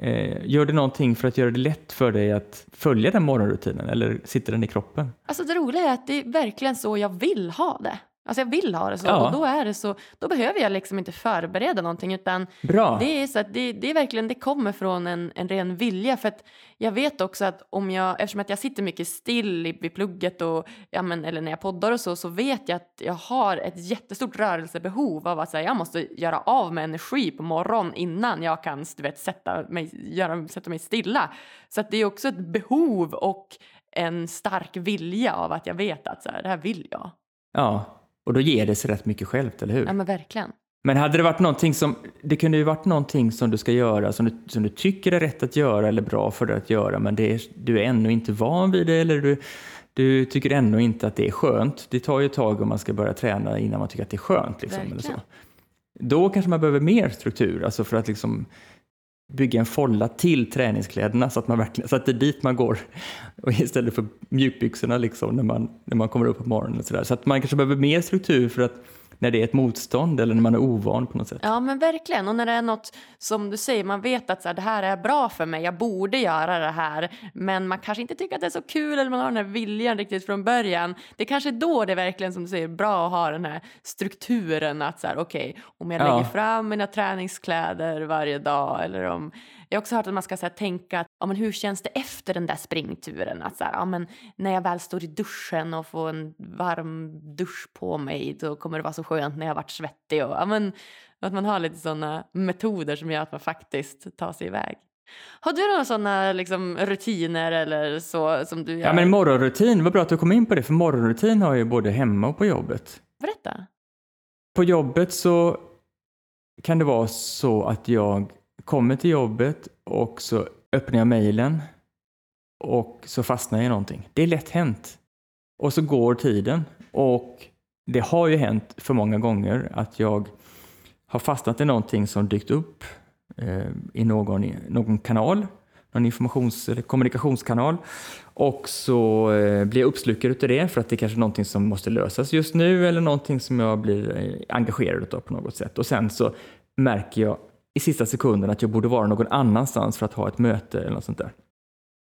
eh, gör du någonting för att göra det lätt för dig att följa den morgonrutinen eller sitter den i kroppen? Alltså det roliga är att det är verkligen så jag vill ha det. Alltså jag vill ha det så ja. och då är det så. Då behöver jag liksom inte förbereda någonting utan Bra. det är så att det, det är verkligen det kommer från en, en ren vilja för att jag vet också att om jag eftersom att jag sitter mycket still i, vid plugget och ja men eller när jag poddar och så så vet jag att jag har ett jättestort rörelsebehov av att säga jag måste göra av med energi på morgonen innan jag kan du vet, sätta mig göra, sätta mig stilla så att det är också ett behov och en stark vilja av att jag vet att så här, det här vill jag. Ja, och då ger det sig rätt mycket självt, eller hur? Ja, men verkligen. Men hade det varit någonting som, det kunde ju varit någonting som du ska göra som du, som du tycker är rätt att göra eller bra för dig att göra, men det är, du är ännu inte van vid det eller du, du tycker ännu inte att det är skönt. Det tar ju ett tag om man ska börja träna innan man tycker att det är skönt. Liksom, eller så. Då kanske man behöver mer struktur, alltså för att liksom bygga en folla till träningskläderna så att, man verkligen, så att det är dit man går och istället för mjukbyxorna liksom när man, när man kommer upp på morgonen. Och så, där. så att man kanske behöver mer struktur för att när det är ett motstånd eller när man är ovan på något sätt. Ja men verkligen och när det är något som du säger man vet att så här, det här är bra för mig, jag borde göra det här men man kanske inte tycker att det är så kul eller man har den här viljan riktigt från början. Det är kanske då det är verkligen som du säger bra att ha den här strukturen att så här okej okay, om jag lägger ja. fram mina träningskläder varje dag eller om jag har också hört att man ska så här, tänka ja, men hur känns det efter den där springturen? Att så här, ja, men när jag väl står i duschen och får en varm dusch på mig då kommer det vara så skönt när jag varit svettig. Och, ja, men, att man har lite sådana metoder som gör att man faktiskt tar sig iväg. Har du några sådana liksom, rutiner eller så som du gör? Ja men morgonrutin, vad bra att du kom in på det för morgonrutin har jag ju både hemma och på jobbet. Berätta. På jobbet så kan det vara så att jag kommer till jobbet och så öppnar jag mejlen och så fastnar jag i någonting. Det är lätt hänt. Och så går tiden och det har ju hänt för många gånger att jag har fastnat i någonting som dykt upp eh, i någon, någon kanal någon informations eller kommunikationskanal. Och så eh, blir jag uppslukad utav det för att det är kanske är någonting som måste lösas just nu eller någonting som jag blir eh, engagerad utav på något sätt. Och sen så märker jag i sista sekunden att jag borde vara någon annanstans för att ha ett möte eller något sånt där.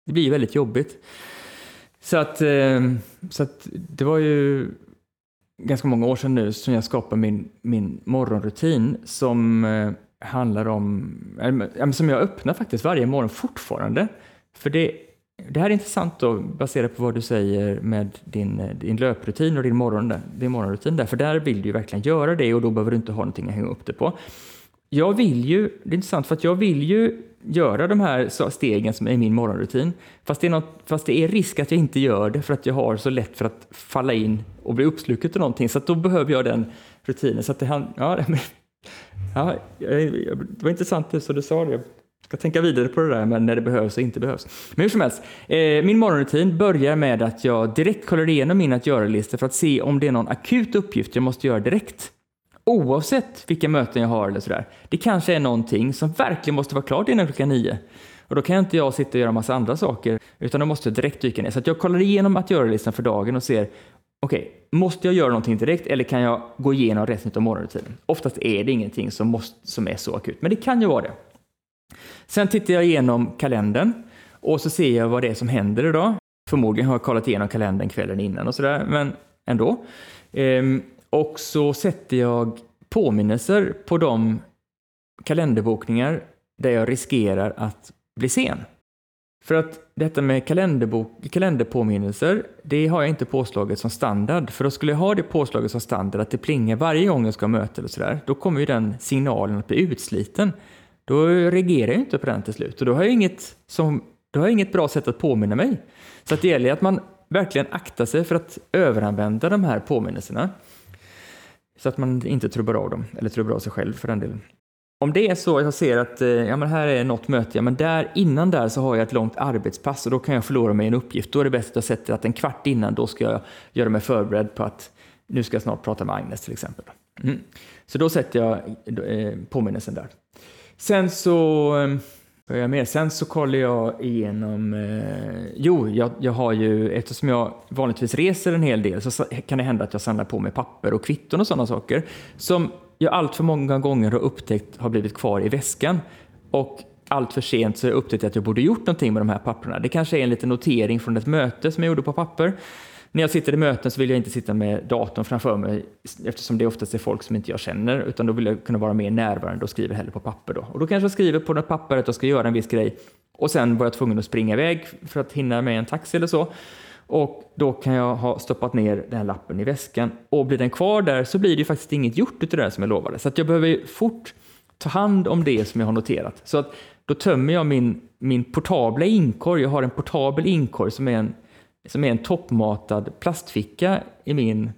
Det blir väldigt jobbigt. Så att, eh, så att det var ju ganska många år sedan nu som jag skapade min, min morgonrutin som eh, handlar om, som jag öppnar faktiskt varje morgon fortfarande. För det, det här är intressant då, baserat på vad du säger med din, eh, din löprutin och din, morgon, din morgonrutin där, för där vill du ju verkligen göra det och då behöver du inte ha någonting att hänga upp det på. Jag vill ju, det är intressant för att jag vill ju göra de här stegen som är min morgonrutin. Fast det, är något, fast det är risk att jag inte gör det för att jag har så lätt för att falla in och bli uppsluket av någonting. Så då behöver jag den rutinen. Så att det, ja, [laughs] ja, det var intressant det som du sa. Det. Jag ska tänka vidare på det där men när det behövs och inte behövs. Men hur som helst, eh, min morgonrutin börjar med att jag direkt kollar igenom min att göra-lista för att se om det är någon akut uppgift jag måste göra direkt. Oavsett vilka möten jag har eller sådär. Det kanske är någonting som verkligen måste vara klart innan klockan nio. Och då kan inte jag sitta och göra massa andra saker, utan då måste jag direkt dyka ner. Så att jag kollar igenom att göra-listan för dagen och ser, okej, okay, måste jag göra någonting direkt eller kan jag gå igenom resten av morgonrutinen? Oftast är det ingenting som, måste, som är så akut, men det kan ju vara det. Sen tittar jag igenom kalendern och så ser jag vad det är som händer idag. Förmodligen har jag kollat igenom kalendern kvällen innan och sådär, men ändå. Ehm, och så sätter jag påminnelser på de kalenderbokningar där jag riskerar att bli sen. För att detta med kalenderbok, kalenderpåminnelser, det har jag inte påslaget som standard. För då skulle jag ha det påslaget som standard att det plingar varje gång jag ska ha möte eller sådär, då kommer ju den signalen att bli utsliten. Då reagerar jag inte på den till slut och då har jag inget, som, då har jag inget bra sätt att påminna mig. Så att det gäller att man verkligen aktar sig för att överanvända de här påminnelserna. Så att man inte trubbar av dem, eller trubbar av sig själv för den delen. Om det är så att jag ser att eh, ja, men här är något möte, ja, men där, innan där så har jag ett långt arbetspass och då kan jag förlora mig en uppgift. Då är det bäst att jag sätter att en kvart innan då ska jag göra mig förberedd på att nu ska jag snart prata med Agnes till exempel. Mm. Så då sätter jag eh, påminnelsen där. Sen så ehm, vad jag med? Sen så kollar jag igenom, eh, jo, jag, jag har ju, eftersom jag vanligtvis reser en hel del så kan det hända att jag samlar på mig papper och kvitton och sådana saker som jag allt för många gånger har upptäckt har blivit kvar i väskan. Och allt för sent så har jag upptäckt att jag borde gjort någonting med de här papperna. Det kanske är en liten notering från ett möte som jag gjorde på papper när jag sitter i möten så vill jag inte sitta med datorn framför mig eftersom det oftast är folk som inte jag känner utan då vill jag kunna vara mer närvarande och skriver hellre på papper. Då. Och då kanske jag skriver på något papper att jag ska göra en viss grej och sen var jag tvungen att springa iväg för att hinna med en taxi eller så. Och då kan jag ha stoppat ner den här lappen i väskan och blir den kvar där så blir det faktiskt inget gjort utav det som jag lovade. Så att jag behöver fort ta hand om det som jag har noterat. Så att då tömmer jag min, min portabla inkorg. Jag har en portabel inkorg som är en som är en toppmatad plastficka i min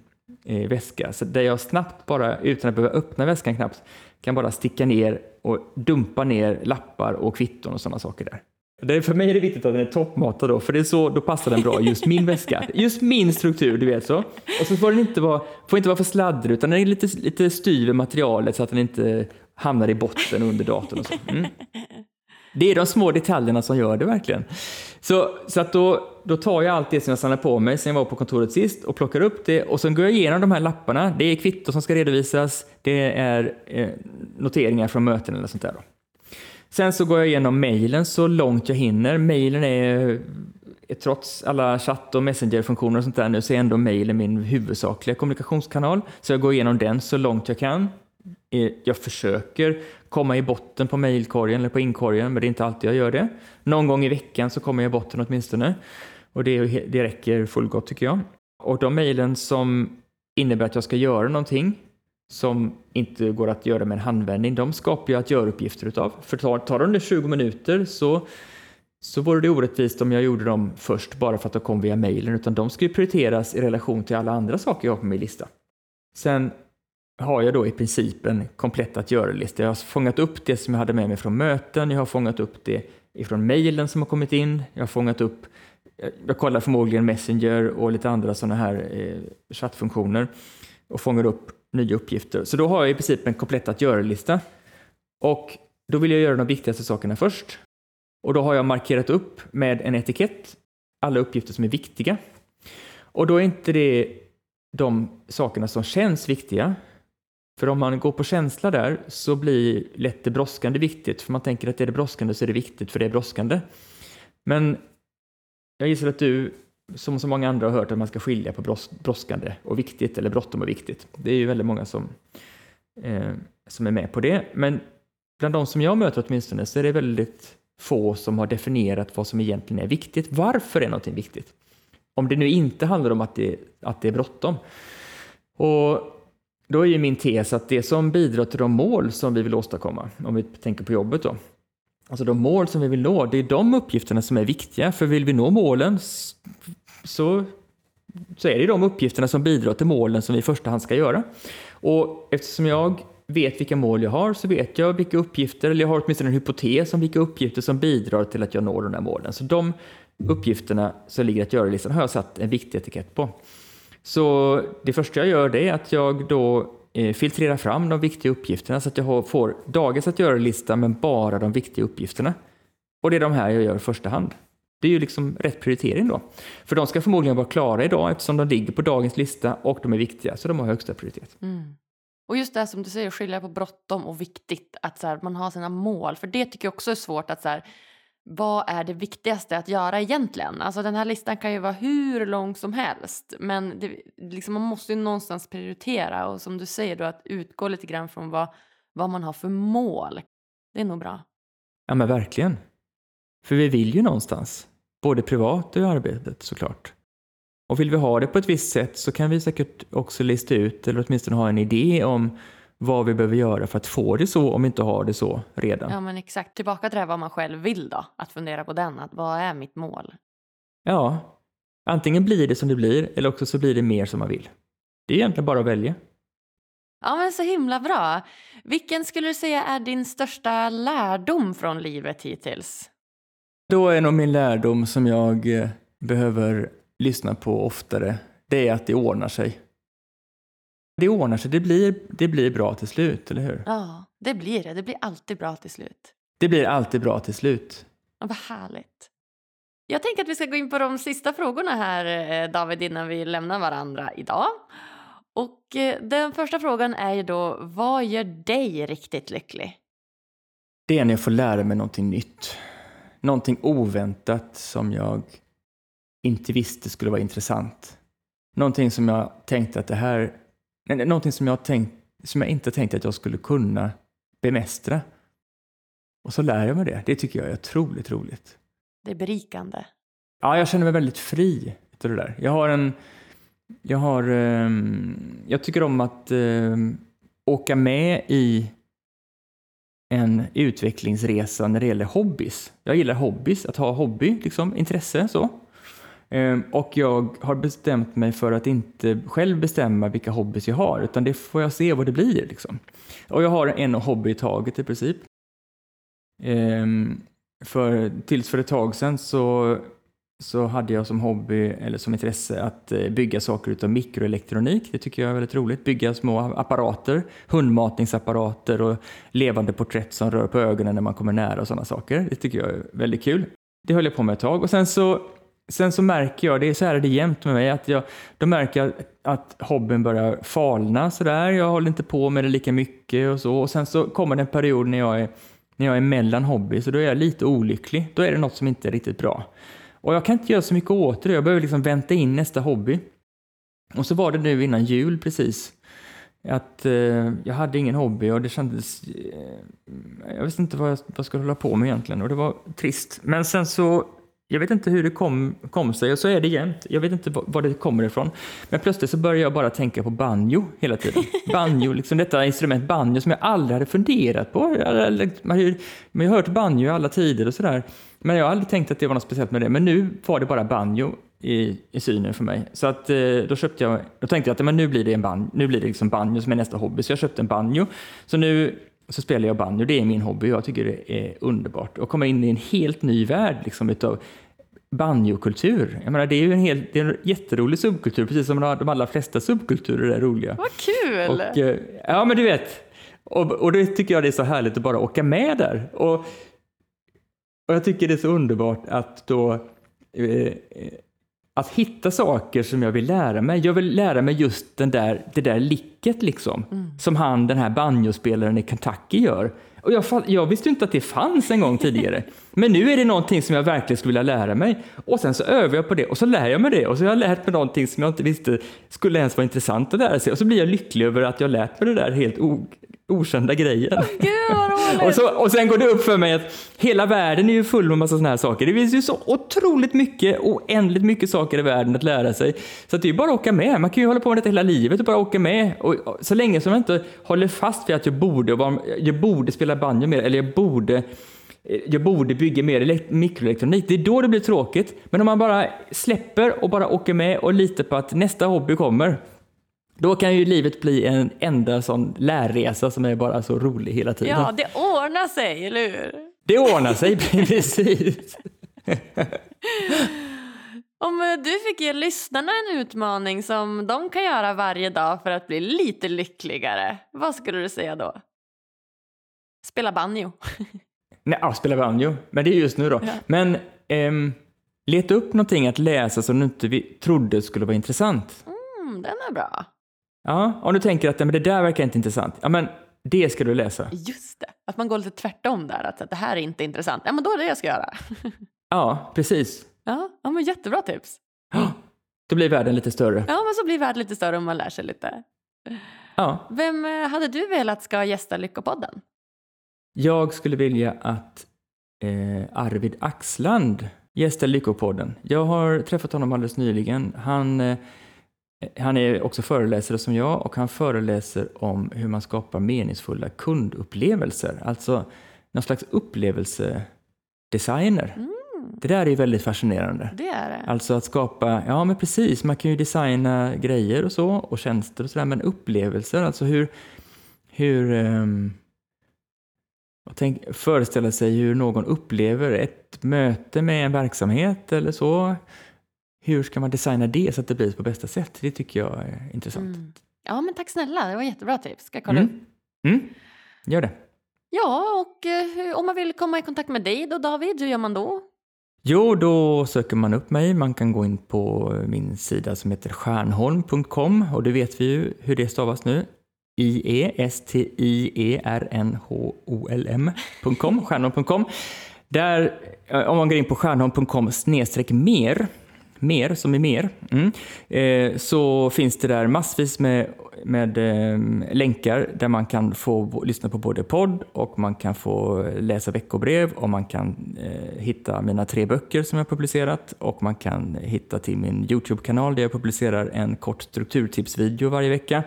eh, väska. Så där jag snabbt bara, utan att behöva öppna väskan knappt, kan bara sticka ner och dumpa ner lappar och kvitton och sådana saker där. Det för mig är det viktigt att den är toppmatad då, för det är så, då passar den bra just min väska. [laughs] Just min struktur, du vet så. Och så får den inte vara, får inte vara för sladdrig, utan den är lite, lite styv i materialet så att den inte hamnar i botten under datorn och så. Mm. Det är de små detaljerna som gör det verkligen. Så, så att då, då tar jag allt det som jag samlade på mig sen jag var på kontoret sist och plockar upp det och sen går jag igenom de här lapparna. Det är kvitto som ska redovisas, det är eh, noteringar från möten eller sånt där. Då. Sen så går jag igenom mejlen så långt jag hinner. Mejlen är, eh, är, trots alla chatt och messengerfunktioner och sånt där nu, så är ändå mejlen min huvudsakliga kommunikationskanal. Så jag går igenom den så långt jag kan. Jag försöker komma i botten på mejlkorgen eller på inkorgen, men det är inte alltid jag gör det. Någon gång i veckan så kommer jag i botten åtminstone. Och det, det räcker fullgott tycker jag. Och de mejlen som innebär att jag ska göra någonting som inte går att göra med en handvändning, de skapar jag att göra-uppgifter utav. För tar, tar de det 20 minuter så, så vore det orättvist om jag gjorde dem först bara för att de kom via mejlen, utan de ska ju prioriteras i relation till alla andra saker jag har på min lista. Sen har jag då i princip en komplett att göra-lista. Jag har fångat upp det som jag hade med mig från möten, jag har fångat upp det ifrån mejlen som har kommit in, jag har fångat upp eh, jag kollar förmodligen Messenger och lite andra sådana här eh, chattfunktioner och fångar upp nya uppgifter. Så då har jag i princip en komplett att göra-lista. Och då vill jag göra de viktigaste sakerna först. Och då har jag markerat upp med en etikett alla uppgifter som är viktiga. Och då är inte det de sakerna som känns viktiga. För om man går på känsla där så blir lätt det brådskande viktigt. För man tänker att är det brådskande så är det viktigt för det är brådskande. Men jag gissar att du, som så många andra, har hört att man ska skilja på brådskande och viktigt eller bråttom och viktigt. Det är ju väldigt många som, eh, som är med på det. Men bland de som jag möter åtminstone så är det väldigt få som har definierat vad som egentligen är viktigt. Varför är någonting viktigt? Om det nu inte handlar om att det, att det är bråttom. Och då är ju min tes att det som bidrar till de mål som vi vill åstadkomma, om vi tänker på jobbet då, alltså de mål som vi vill nå, det är de uppgifterna som är viktiga. För vill vi nå målen så, så är det de uppgifterna som bidrar till målen som vi i första hand ska göra. Och eftersom jag vet vilka mål jag har så vet jag vilka uppgifter, eller jag har åtminstone en hypotes om vilka uppgifter som bidrar till att jag når de här målen. Så de uppgifterna som ligger att göra-listan har jag satt en viktig etikett på. Så det första jag gör det är att jag då eh, filtrerar fram de viktiga uppgifterna så att jag får dagens att göra-lista men bara de viktiga uppgifterna. Och det är de här jag gör i första hand. Det är ju liksom rätt prioritering då. För de ska förmodligen vara klara idag eftersom de ligger på dagens lista och de är viktiga, så de har högsta prioritet. Mm. Och just det som du säger, skilja på bråttom och viktigt, att så här, man har sina mål. För det tycker jag också är svårt att så här, vad är det viktigaste att göra egentligen? Alltså den här listan kan ju vara hur lång som helst. Men det, liksom, man måste ju någonstans prioritera och som du säger då att utgå lite grann från vad, vad man har för mål. Det är nog bra. Ja men verkligen. För vi vill ju någonstans. Både privat och i arbetet såklart. Och vill vi ha det på ett visst sätt så kan vi säkert också lista ut eller åtminstone ha en idé om vad vi behöver göra för att få det så om vi inte har det så redan. Ja men exakt, tillbaka till det vad man själv vill då. Att fundera på den, att vad är mitt mål? Ja, antingen blir det som det blir eller också så blir det mer som man vill. Det är egentligen bara att välja. Ja men så himla bra. Vilken skulle du säga är din största lärdom från livet hittills? Då är nog min lärdom som jag eh, behöver lyssna på oftare, det är att det ordnar sig. Det ordnar sig, det blir, det blir bra till slut, eller hur? Ja, det blir det. Det blir alltid bra till slut. Det blir alltid bra till slut. Ja, vad härligt. Jag tänker att vi ska gå in på de sista frågorna här, eh, David, innan vi lämnar varandra idag. Och eh, den första frågan är ju då, vad gör dig riktigt lycklig? Det är när jag får lära mig någonting nytt. Någonting oväntat som jag inte visste skulle vara intressant. Någonting som jag tänkte att det här, någonting som jag, tänkt, som jag inte tänkte att jag skulle kunna bemästra. Och så lär jag mig det. Det tycker jag är otroligt roligt. Det är berikande. Ja, jag känner mig väldigt fri utav det där. Jag har en, jag har, um, jag tycker om att um, åka med i en utvecklingsresa när det gäller hobbys. Jag gillar hobbys, att ha hobby, liksom, intresse så. Ehm, och jag har bestämt mig för att inte själv bestämma vilka hobbys jag har, utan det får jag se vad det blir. Liksom. Och jag har en hobby i taget i princip. Ehm, för, tills för ett tag sedan så, så hade jag som hobby, eller som intresse, att eh, bygga saker utav mikroelektronik. Det tycker jag är väldigt roligt. Bygga små apparater, hundmatningsapparater och levande porträtt som rör på ögonen när man kommer nära och sådana saker. Det tycker jag är väldigt kul. Det höll jag på med ett tag och sen så Sen så märker jag, det är så här är det jämt med mig, att jag, då märker jag att hobbyn börjar falna sådär. Jag håller inte på med det lika mycket och så. Och sen så kommer det en period när jag är, när jag är mellan hobby, så då är jag lite olycklig. Då är det något som inte är riktigt bra. Och jag kan inte göra så mycket åt det. Jag behöver liksom vänta in nästa hobby. Och så var det nu innan jul precis. Att eh, jag hade ingen hobby och det kändes... Eh, jag visste inte vad jag, vad jag skulle hålla på med egentligen och det var trist. Men sen så jag vet inte hur det kom, kom sig och så är det jämt. Jag vet inte var det kommer ifrån. Men plötsligt så började jag bara tänka på banjo hela tiden. [laughs] Banjo, liksom detta instrument banjo som jag aldrig hade funderat på. Jag man har hört banjo i alla tider och sådär. Men jag har aldrig tänkt att det var något speciellt med det. Men nu var det bara banjo i, i synen för mig. Så att, eh, då, köpte jag, då tänkte jag att men nu blir det, en banjo, nu blir det liksom banjo som är nästa hobby. Så jag köpte en banjo. Så nu så spelar jag banjo, det är min hobby. Jag tycker det är underbart. att komma in i en helt ny värld liksom, utav banjokultur. Jag menar, det är ju en, helt, det är en jätterolig subkultur, precis som de allra flesta subkulturer är roliga. Vad kul! Och, eh, ja, men du vet. Och, och det tycker jag det är så härligt att bara åka med där. Och Och jag tycker det är så underbart att då eh, att hitta saker som jag vill lära mig. Jag vill lära mig just den där, det där licket liksom, som han, den här banjospelaren i Kentucky gör. Och jag, jag visste inte att det fanns en gång tidigare. [laughs] Men nu är det någonting som jag verkligen skulle vilja lära mig. Och sen så övar jag på det och så lär jag mig det. Och så har jag lärt mig någonting som jag inte visste skulle ens vara intressant att lära sig. Och så blir jag lycklig över att jag lärt mig det där helt okända grejen. Gud vad roligt! [laughs] Och, så, och sen går det upp för mig att hela världen är ju full med massa sådana här saker. Det finns ju så otroligt mycket, oändligt mycket saker i världen att lära sig. Så att det är ju bara att åka med. Man kan ju hålla på med detta hela livet och bara åka med. Och, och, så länge som jag inte håller fast vid att jag borde, jag borde spela banjo mer, eller jag borde jag borde bygga mer elek- mikroelektronik. Det är då det blir tråkigt. Men om man bara släpper och bara åker med och litar på att nästa hobby kommer, då kan ju livet bli en enda sån lärresa som är bara så rolig hela tiden. Ja, det ordnar sig, eller hur? Det ordnar sig [laughs] precis. Om eh, du fick ge lyssnarna en utmaning som de kan göra varje dag för att bli lite lyckligare, vad skulle du säga då? Spela banjo. [laughs] Nej, ja, spela banjo, men det är just nu då. Ja. Men ehm, leta upp någonting att läsa som du inte trodde skulle vara intressant. Mm, den är bra. Ja, om du tänker att "Nej, men det där verkar inte intressant. Ja, men det ska du läsa. Just det, att man går lite tvärtom där, att det här är inte intressant. Ja, men då är det jag ska göra. [laughs] Ja, precis. Ja, ja men jättebra tips. Ja, Då blir världen lite större. Ja, men så blir världen lite större om man lär sig lite. Ja, Vem eh, hade du velat ska gästa Lyckopodden? jag skulle vilja att eh, Arvid Axland gästar Lyckopodden. Jag har träffat honom alldeles nyligen. Han, eh, han är också föreläsare som jag och han föreläser om hur man skapar meningsfulla kundupplevelser. Alltså någon slags upplevelsedesigner. Det där är ju väldigt fascinerande. Det är det. Alltså att skapa, ja men precis, man kan ju designa grejer och så och tjänster och sådär, men upplevelser, alltså hur, hur um, tänk, föreställa sig hur någon upplever ett möte med en verksamhet eller så. Hur ska man designa det så att det blir på bästa sätt? Det tycker jag är intressant. Mm. Ja, men tack snälla. Det var jättebra tips. Ska jag kolla Mm. upp. Mm. Gör det. Ja, och eh, om man vill komma i kontakt med dig då, David, hur gör man då? Jo, då söker man upp mig. Man kan gå in på min sida som heter stjärnholm.com och det vet vi ju hur det stavas nu. I-E-S-T-I-E-R-N-H-O-L-M.com, stjärnholm.com. Där, eh, om man går in på stjärnholm.com snedstreck mer, mer som är mer, mm, eh, så finns det där massvis med, med eh, länkar där man kan få lyssna på både podd och man kan få läsa veckobrev och man kan eh, hitta mina tre böcker som jag har publicerat och man kan hitta till min Youtube-kanal där jag publicerar en kort strukturtipsvideo varje vecka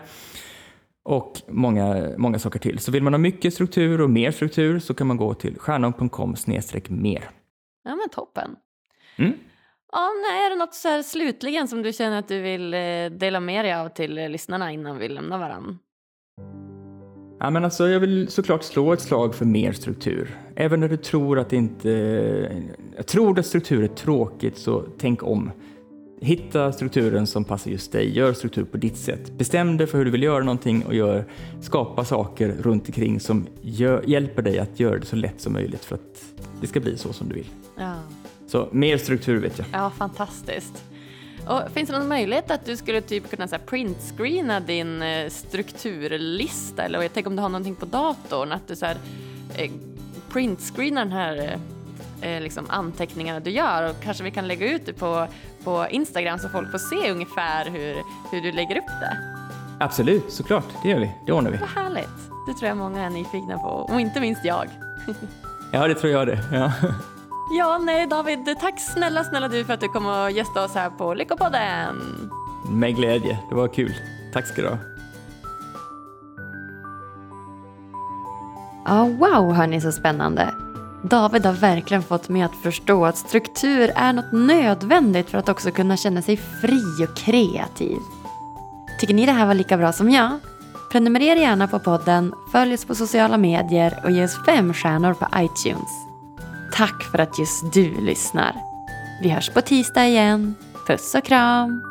och många, många saker till. Så vill man ha mycket struktur och mer struktur så kan man gå till stjärnholm.com mer. Ja, men toppen. Mm. Ja, nej, är det något så slutligen som du känner att du vill eh, dela med dig av till eh, lyssnarna innan vi lämnar varann? Ja, men alltså, jag vill såklart slå ett slag för mer struktur. Även när du tror att det inte... Jag tror att struktur är tråkigt, så tänk om. Hitta strukturen som passar just dig. Gör struktur på ditt sätt. Bestäm dig för hur du vill göra någonting och gör, skapa saker runt omkring som gör, hjälper dig att göra det så lätt som möjligt för att det ska bli så som du vill. Ja, Så mer struktur vet jag. ja fantastiskt. Och finns det någon möjlighet att du skulle typ kunna så här, printscreena din eh, strukturlista? Eller jag tänker om du har någonting på datorn, att du så här, eh, printscreenar den här eh, eh, liksom anteckningarna du gör och kanske vi kan lägga ut det på, på Instagram så folk får se ungefär hur, hur du lägger upp det. Absolut, såklart. Det gör vi. Det ordnar vi. Vad härligt! Det tror jag många är nyfikna på, och inte minst jag. [laughs] Ja, det tror jag det. Ja. Ja, nej David, tack snälla, snälla du för att du kom och gästade oss här på Lyckopodden. Med glädje. Det var kul. Tack ska du ha. Ja, wow hörni, så spännande. David har verkligen fått mig att förstå att struktur är något nödvändigt för att också kunna känna sig fri och kreativ. Tycker ni det här var lika bra som jag? Prenumerera gärna på podden, följ oss på sociala medier och ge oss fem stjärnor på iTunes. Tack för att just du lyssnar. Vi hörs på tisdag igen. Puss och kram!